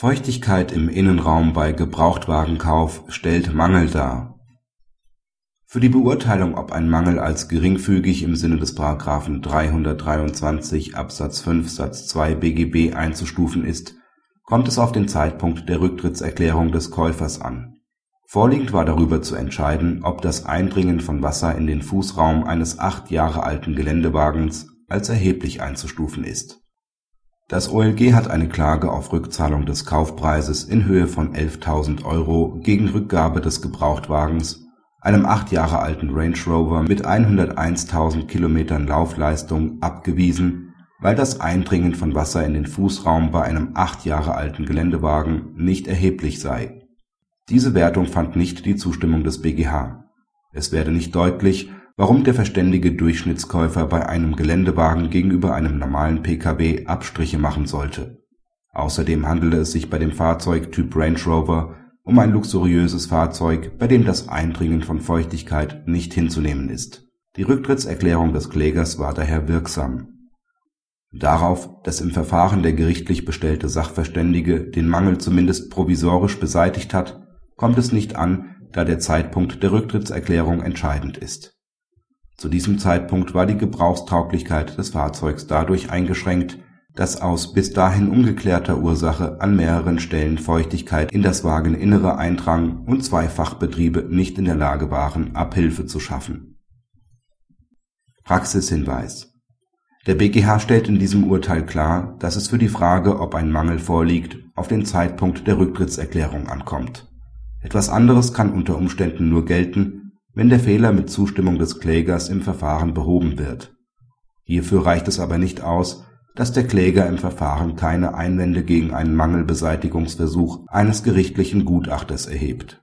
Feuchtigkeit im Innenraum bei Gebrauchtwagenkauf stellt Mangel dar. Für die Beurteilung, ob ein Mangel als geringfügig im Sinne des § 323 Absatz 5 Satz 2 BGB einzustufen ist, kommt es auf den Zeitpunkt der Rücktrittserklärung des Käufers an. Vorliegend war darüber zu entscheiden, ob das Eindringen von Wasser in den Fußraum eines acht Jahre alten Geländewagens als erheblich einzustufen ist das OLG hat eine Klage auf Rückzahlung des Kaufpreises in Höhe von 11.000 Euro gegen Rückgabe des Gebrauchtwagens, einem acht Jahre alten Range Rover mit 101.000 Kilometern Laufleistung, abgewiesen, weil das Eindringen von Wasser in den Fußraum bei einem acht Jahre alten Geländewagen nicht erheblich sei. Diese Wertung fand nicht die Zustimmung des BGH. Es werde nicht deutlich warum der verständige Durchschnittskäufer bei einem Geländewagen gegenüber einem normalen Pkw Abstriche machen sollte. Außerdem handele es sich bei dem Fahrzeug Typ Range Rover um ein luxuriöses Fahrzeug, bei dem das Eindringen von Feuchtigkeit nicht hinzunehmen ist. Die Rücktrittserklärung des Klägers war daher wirksam. Darauf, dass im Verfahren der gerichtlich bestellte Sachverständige den Mangel zumindest provisorisch beseitigt hat, kommt es nicht an, da der Zeitpunkt der Rücktrittserklärung entscheidend ist zu diesem Zeitpunkt war die Gebrauchstauglichkeit des Fahrzeugs dadurch eingeschränkt, dass aus bis dahin ungeklärter Ursache an mehreren Stellen Feuchtigkeit in das Wageninnere eindrang und zwei Fachbetriebe nicht in der Lage waren, Abhilfe zu schaffen. Praxishinweis Der BGH stellt in diesem Urteil klar, dass es für die Frage, ob ein Mangel vorliegt, auf den Zeitpunkt der Rücktrittserklärung ankommt. Etwas anderes kann unter Umständen nur gelten wenn der Fehler mit Zustimmung des Klägers im Verfahren behoben wird. Hierfür reicht es aber nicht aus, dass der Kläger im Verfahren keine Einwände gegen einen Mangelbeseitigungsversuch eines gerichtlichen Gutachters erhebt